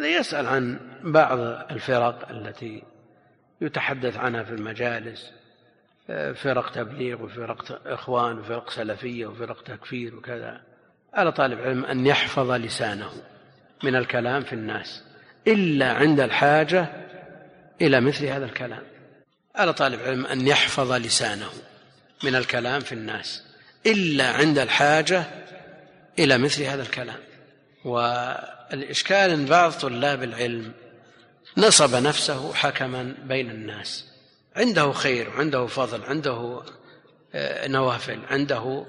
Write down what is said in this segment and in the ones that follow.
يسأل عن بعض الفرق التي يتحدث عنها في المجالس فرق تبليغ وفرق إخوان وفرق سلفية وفرق تكفير وكذا. على طالب علم أن يحفظ لسانه من الكلام في الناس إلا عند الحاجة إلى مثل هذا الكلام. على طالب علم أن يحفظ لسانه من الكلام في الناس إلا عند الحاجة إلى مثل هذا الكلام. والإشكال أن بعض طلاب العلم نصب نفسه حكما بين الناس. عنده خير عنده فضل عنده آه، نوافل عنده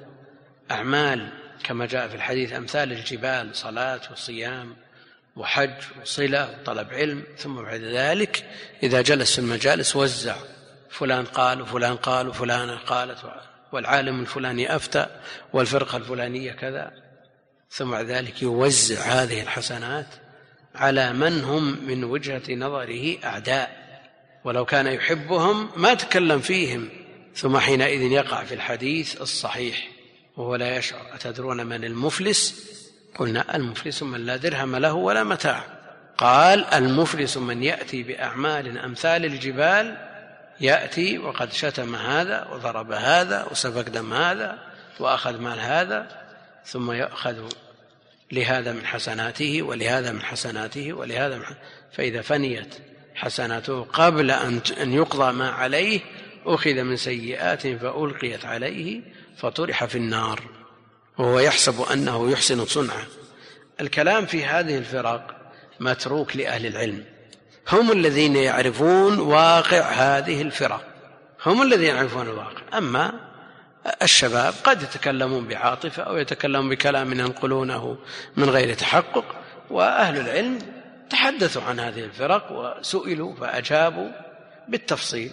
أعمال كما جاء في الحديث أمثال الجبال صلاة وصيام وحج وصلة وطلب علم ثم بعد ذلك إذا جلس في المجالس وزع فلان قال وفلان قال وفلانة قالت والعالم الفلاني أفتى والفرقة الفلانية كذا. ثم بعد ذلك يوزع هذه الحسنات على من هم من وجهة نظره أعداء. ولو كان يحبهم ما تكلم فيهم. ثم حينئذ يقع في الحديث الصحيح وهو لا يشعر. أتدرون من المفلس؟ قلنا المفلس من لا درهم له ولا متاع. قال المفلس من يأتي بأعمال أمثال الجبال يأتي وقد شتم هذا وضرب هذا وسفك دم هذا وأخذ مال هذا. ثم يأخذ لهذا من حسناته ولهذا من حسناته ولهذا من فإذا فنيت حسناته قبل أن يقضى ما عليه أخذ من سيئات فألقيت عليه فطرح في النار. وهو يحسب أنه يحسن صنعه. الكلام في هذه الفرق متروك لأهل العلم. هم الذين يعرفون واقع هذه الفرق هم الذين يعرفون الواقع. أما الشباب قد يتكلمون بعاطفة أو يتكلمون بكلام ينقلونه من غير تحقق وأهل العلم تحدثوا عن هذه الفرق وسئلوا فأجابوا بالتفصيل.